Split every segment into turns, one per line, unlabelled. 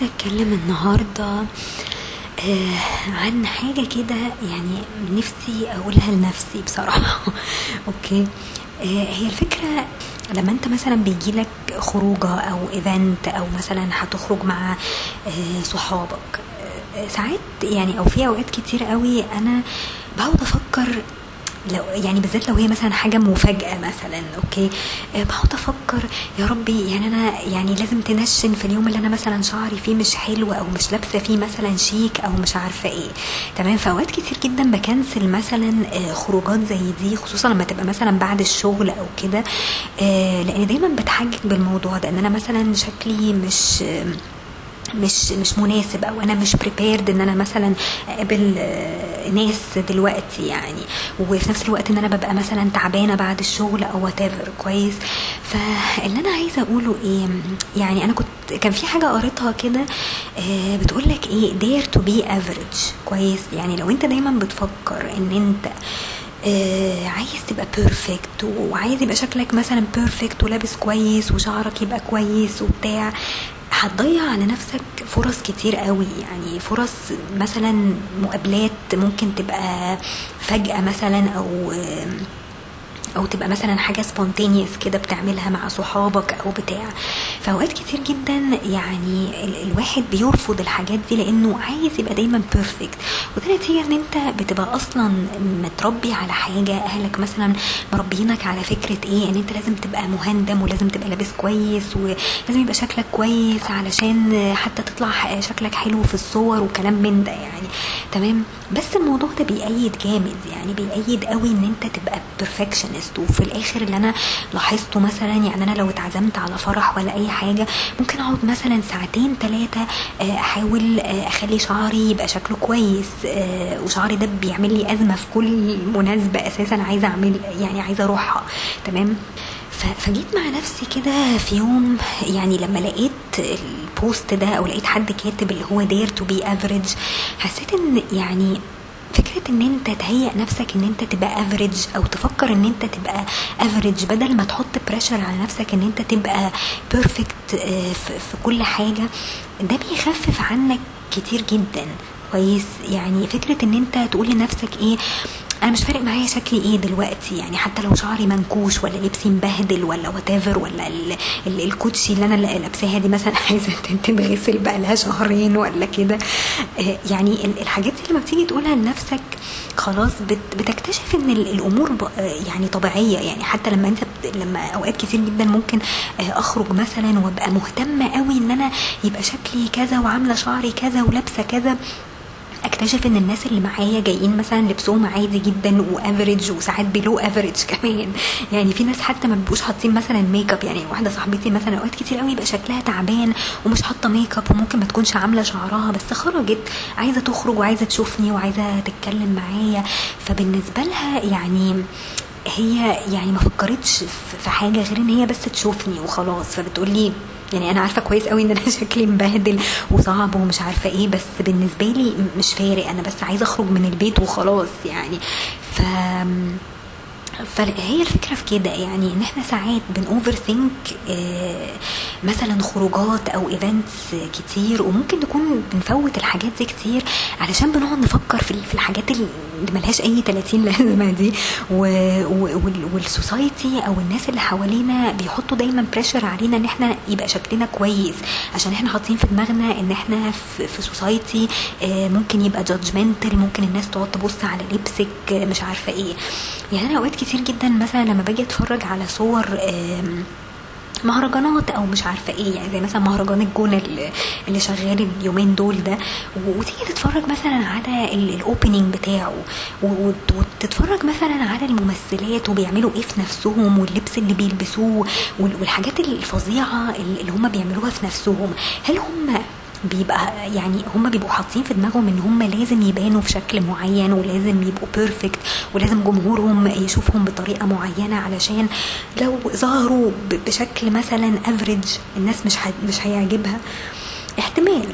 عايزة أتكلم النهاردة آه عن حاجة كده يعني نفسي أقولها لنفسي بصراحة. okay؟ آه هي الفكرة لما أنت مثلا بيجيلك خروجة أو event أو مثلا هتخرج مع آه صحابك ساعات يعني أو في أوقات كتير قوي أنا بقعد أفكر لو يعني بالذات لو هي مثلا حاجة مفاجأة مثلا okay؟ أه بقعد أفكر يا ربي يعني أنا يعني لازم tension في اليوم اللي أنا مثلا شعري فيه مش حلو أو مش لابسة فيه مثلا شيك أو مش عارفة إيه. تمام؟ في اوقات كتير جدا ب cancel مثلا آه خروجات زي دي خصوصا لما تبقى مثلا بعد الشغل أو كده آه لأن دايما بتحجج بالموضوع ده إن أنا مثلا شكلي مش آه مش مش مناسب أو أنا مش prepared إن أنا مثلا أقابل ناس دلوقتي يعني. وفي نفس الوقت إن أنا ببقى مثلا تعبانة بعد الشغل أو what كويس. فاللي أنا عايزة أقوله إيه يعني أنا كنت كان في حاجة قريتها كده بتقول لك إيه dare to be average. كويس. يعني لو أنت دايما بتفكر إن أنت آه عايز تبقى perfect وعايز يبقى شكلك مثلا perfect ولابس كويس وشعرك يبقى كويس وبتاع هتضيع على نفسك فرص كتير قوي. يعني فرص مثلا مقابلات ممكن تبقى فجأة مثلا أو أو تبقى مثلا حاجة spontaneous كده بتعملها مع صحابك أو بتاع. فأوقات كتير جدا يعني ال الواحد بيرفض الحاجات دي لأنه عايز يبقى دايما perfect وده نتيجه إن أنت بتبقى أصلا متربي على حاجة أهلك مثلا مربينك على فكرة إيه؟ إن أنت لازم تبقى مهندم ولازم تبقى لابس كويس ولازم يبقى شكلك كويس علشان حتى تطلع شكلك حلو في الصور وكلام من ده يعني. تمام؟ بس الموضوع ده بيأيد جامد يعني بيأيد قوي إن أنت تبقى perfection perfectionist وفي الآخر اللي أنا لاحظته مثلا يعني أنا لو اتعزمت على فرح ولا أي حاجة ممكن أقعد مثلا ساعتين ثلاثة أحاول أخلي شعري يبقى شكله كويس وشعري ده بيعمل لي أزمة في كل مناسبة أساسا عايزة أعمل يعني عايزة أروحها. تمام؟ فجيت مع نفسي كده في يوم يعني لما لقيت ال post ده أو لقيت حد كاتب اللي هو dare to be average حسيت إن يعني فكرة إن أنت تهيئ نفسك إن أنت تبقى average أو تفكر إن أنت تبقى average بدل ما تحط pressure على نفسك إن أنت تبقى perfect في كل حاجة ده بيخفف عنك كتير جدا. كويس؟ يعني فكرة إن أنت تقول لنفسك إيه؟ أنا مش فارق معايا شكلي إيه دلوقتي يعني حتى لو شعري منكوش ولا لبسي مبهدل ولا whatever ولا ال ال الكوتشي اللي أنا لابساها دي مثلا عايزة تتغسل بقى لها شهرين ولا كده. يعني الحاجات دي لما بتيجي تقولها لنفسك خلاص بت بتكتشف إن الأمور يعني طبيعية. يعني حتى لما أنت لما أوقات كتير جدا ممكن أخرج مثلا وأبقى مهتمة قوي إن أنا يبقى شكلي كذا وعاملة شعري كذا ولابسة كذا. اكتشف إن الناس اللي معايا جايين مثلا لبسهم عادي جدا و average وساعات below average كمان. يعني في ناس حتى ما بيبقوش حاطين مثلا make up يعني واحدة صاحبتي مثلا أوقات كتير قوي يبقى شكلها تعبان ومش حاطة make up وممكن ما تكونش عاملة شعرها بس خرجت عايزة تخرج وعايزة تشوفني وعايزة تتكلم معايا. فبالنسبة لها يعني هي يعني ما فكرتش في حاجة غير إن هي بس تشوفني وخلاص. فبتقول لي يعني أنا عارفة كويس قوي إن أنا شكلي مبهدل وصعب ومش عارفة إيه بس بالنسبة لي مش فارق. أنا بس عايزة أخرج من البيت وخلاص يعني. ف فهي الفكرة في كده. يعني إن إحنا ساعات بن overthink مثلا خروجات أو events كتير وممكن نكون بنفوت الحاجات دي كتير علشان بنقعد نفكر في الحاجات اللي ملهاش أي 30 لازمة دي. وال society أو الناس اللي حوالينا بيحطوا دايما pressure علينا إن إحنا يبقى شكلنا كويس عشان إحنا حاطين في دماغنا إن إحنا في society ممكن يبقى judgmental ممكن الناس تقعد تبص على لبسك مش عارفة إيه. يعني أنا أوقات كتير جدا مثلا لما باجي أتفرج على صور مهرجانات أو مش عارفة إيه يعني زي مثلا مهرجان الجونة اللي شغال اليومين دول ده. وتيجي تتفرج مثلا على ال opening بتاعه. وتتفرج مثلا على الممثلات وبيعملوا إيه في نفسهم واللبس اللي بيلبسوه والحاجات الفظيعة اللي هم بيعملوها في نفسهم. هل هم بيبقى يعني هم بيبقوا حاطين في دماغهم إن هم لازم يبانوا في شكل معين ولازم يبقوا perfect ولازم جمهورهم يشوفهم بطريقة معينة علشان لو ظهروا بشكل مثلا average الناس مش مش هيعجبها. احتمال.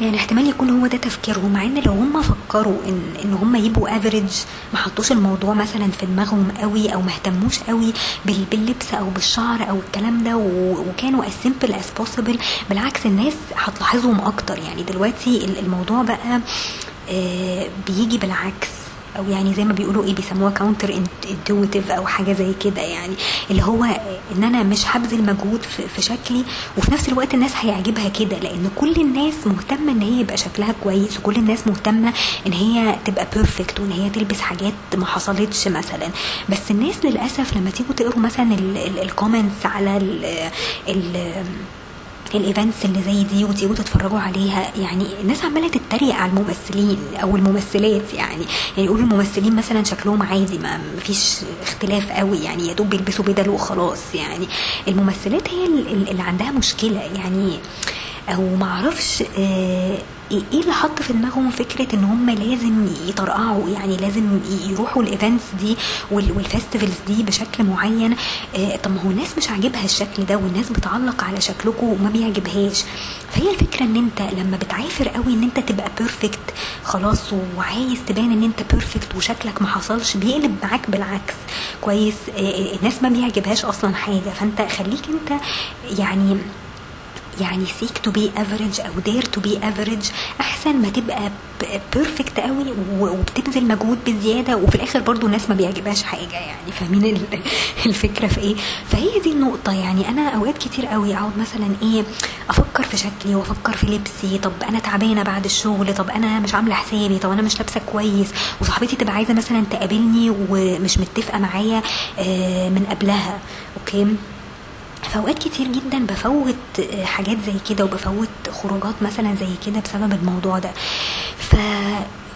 يعني احتمال يكون هو ده تفكيرهم مع إن لو هم فكروا إن إن هم يبقوا average ما حطوش الموضوع مثلا في دماغهم قوي أو ما اهتموش قوي بال- باللبس أو بالشعر أو الكلام ده وكانوا as simple as possible بالعكس الناس هتلاحظهم أكتر. يعني دلوقتي ال- الموضوع بقى آه، بيجي بالعكس. أو يعني زي ما بيقولوا إيه بيسموها counterintuitive أو حاجة زي كده يعني. اللي هو إن أنا مش هبذل مجهود في, شكلي وفي نفس الوقت الناس هيعجبها كده. لأن كل الناس مهتمة إن هي يبقى شكلها كويس وكل الناس مهتمة إن هي تبقى perfect وإن هي تلبس حاجات ما حصلتش مثلا. بس الناس للأسف لما تيجوا تقروا مثلا ال comments على ال ال ال events اللي زي دي وتيجوا تتفرجوا عليها يعني الناس عمالة تتريق على الممثلين أو الممثلات يعني. يعني يقولوا الممثلين مثلا شكلهم عادي ما فيش اختلاف قوي يعني يا دوب بيلبسوا بدل وخلاص يعني. الممثلات هي ال- اللي عندها مشكلة يعني. أو ما أعرفش آه، إيه اللي حط في دماغهم فكرة إن هم لازم يطرقعوا يعني لازم يروحوا ال events دي وال- وال festivals دي بشكل معين؟ آه، طب ما هو الناس مش عاجبها الشكل ده والناس بتعلق على شكلكم وما بيعجبهاش. فهي الفكرة إن أنت لما بتعافر قوي إن أنت تبقى perfect خلاص وعايز تبان إن أنت perfect وشكلك ما حصلش بيقلب معاك بالعكس. كويس آه، الناس ما بيعجبهاش أصلا حاجة. فأنت خليك أنت يعني يعني seek to be average أو dare to be average أحسن ما تبقى perfect قوي وبتبذل مجهود بزيادة وفي الآخر برضو الناس ما بيعجبهاش حاجة يعني. فاهمين ال- الفكرة في إيه؟ فهي دي النقطة يعني. أنا أوقات كتير قوي أقعد مثلا إيه أفكر في شكلي وأفكر في لبسي. طب أنا تعبانة بعد الشغل طب أنا مش عاملة حسابي طب أنا مش لابسة كويس. وصاحبتي تبقى عايزة مثلا تقابلني ومش متفقة معايا آه، من قبلها. أوكي؟ فأوقات كتير جدا بفوت حاجات زي كده وبفوت خروجات مثلا زي كده بسبب الموضوع ده. ف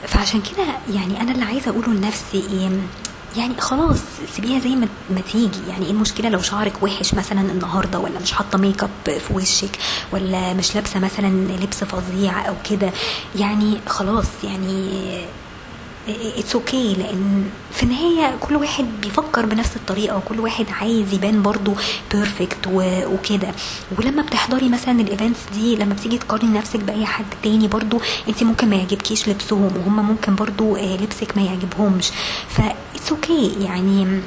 فعشان كده يعني أنا اللي عايزة أقوله لنفسي إيه يعني خلاص سيبيها زي ما ما تيجي. يعني إيه المشكلة لو شعرك وحش مثلا النهارده ولا مش حاطة make up في وشك ولا مش لابسة مثلا لبس فظيع أو كده؟ يعني خلاص يعني it's okay لأن في النهاية كل واحد بيفكر بنفس الطريقة وكل واحد عايز يبان برضو perfect وكده. ولما بتحضري مثلا ال events دي لما بتيجي تقارني نفسك بأي حد تاني برضو انت ممكن ما يعجبكيش لبسهم وهم ممكن برضو آه، لبسك ما يعجبهمش. ف it's okay يعني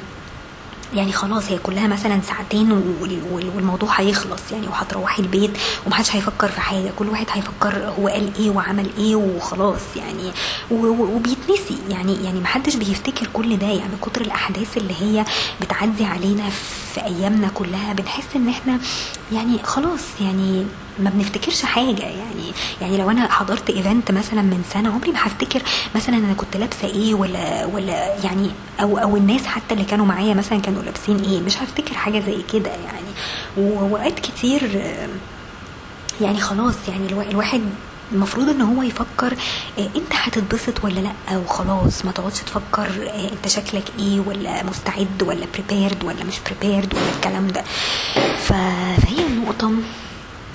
يعني خلاص هي كلها مثلا ساعتين وال- وال- والموضوع هيخلص يعني وهتروحي البيت ومحدش هيفكر في حاجة كل واحد هيفكر هو قال إيه وعمل إيه وخلاص يعني. وبيتنسي يعني يعني محدش بيفتكر كل ده يعني كتر الأحداث اللي هي بتعدي علينا في أيامنا كلها بنحس إن إحنا يعني خلاص يعني ما بنفتكرش حاجة. يعني يعني لو أنا حضرت event مثلا من سنة عمري ما هفتكر مثلا أنا كنت لابسة إيه ولا ولا يعني أو أو الناس حتى اللي كانوا معايا مثلا كانوا لابسين إيه. مش هفتكر حاجة زي كده يعني. وأوقات كتير يعني خلاص يعني الوا- الواحد المفروض إن هو يفكر آه، إنت هتتبسط ولا لأ؟ وخلاص ما تقعدش تفكر آه، إنت شكلك إيه؟ ولا مستعد ولا prepared ولا مش prepared ولا الكلام ده. فهي النقطة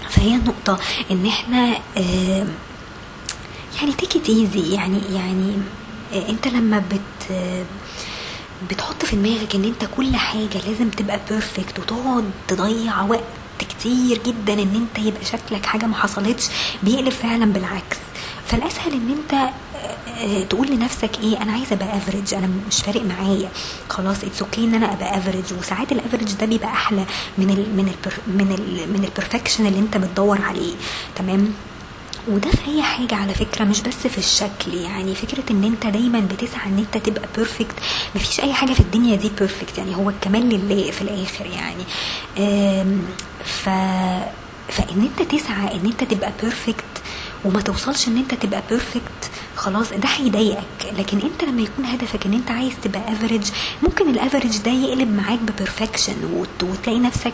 فهي النقطة إن إحنا آه، يعني take it easy يعني يعني إنت لما بت بتحط في دماغك إن إنت كل حاجة لازم تبقى perfect وتقعد تضيع وقت كتير جدا إن أنت يبقى شكلك حاجة ما حصلتش بيقلب فعلا بالعكس. فالأسهل إن أنت آه، آه، تقول لنفسك إيه أنا عايزة أبقى average أنا مش فارق معايا. خلاص it's okay إن أنا أبقى average وساعات ال average ده بيبقى أحلى من ال من ال من ال من ال perfection اللي أنت بتدور عليه. تمام؟ وده في اي حاجة على فكرة مش بس في الشكل يعني فكرة إن أنت دايما بتسعى إن أنت تبقى perfect مفيش أي حاجة في الدنيا دي perfect يعني هو الكمال لله في الآخر يعني. ف فإن أنت تسعى إن أنت تبقى perfect وما توصلش إن أنت تبقى perfect خلاص ده هيضايقك. لكن أنت لما يكون هدفك إن أنت عايز تبقى average ممكن ال average ده يقلب معاك ب perfection وت- وتلاقي نفسك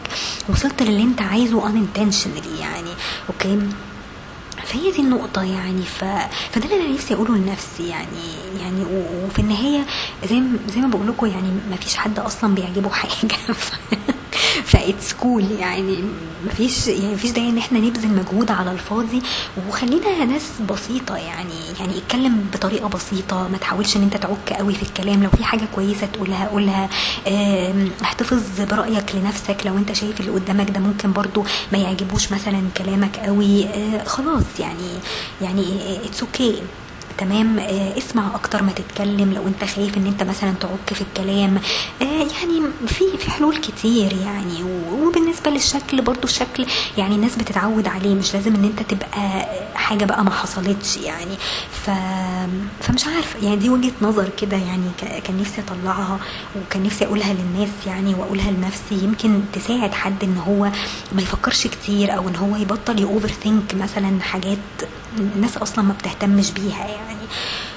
وصلت للي أنت عايزه unintentionally يعني okay فهي دي النقطة يعني ف... فده اللي أنا نفسي أقوله لنفسي يعني يعني و... وفي النهاية زي ما زي ما بقول لكم يعني ما فيش حد أصلا بيعجبه حاجة. ف... ف... ف it's cool يعني مفيش يعني مفيش داعي إن إحنا نبذل مجهود على الفاضي. وخلينا ناس بسيطة يعني يعني اتكلم بطريقة بسيطة. ما تحاولش إن أنت تعك قوي في الكلام. لو في حاجة كويسة تقولها قولها. احتفظ برأيك لنفسك. لو أنت شايف اللي قدامك ده ممكن برضو ما يعجبوش مثلا كلامك قوي. آه، خلاص يعني يعني it's okay تمام؟ آه، اسمع أكتر ما تتكلم لو أنت خايف إن أنت مثلا تعك في الكلام. آه، يعني في في حلول كتير يعني وبالنسبة للشكل برضو الشكل يعني الناس بتتعود عليه مش لازم إن أنت تبقى حاجة بقى ما حصلتش يعني. ف فمش عارفه يعني دي وجهة نظر كده يعني كان نفسي أطلعها وكان نفسي أقولها للناس يعني وأقولها لنفسي. يمكن تساعد حد إن هو ما يفكرش كتير أو إن هو يبطل يوفر ثينك مثلا حاجات الناس أصلا ما بتهتمش بيها يعني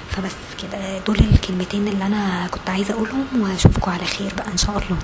فبس كده دول الكلمتين اللي أنا كنت عايزة أقولهم واشوفكم على خير بقى إن شاء الله.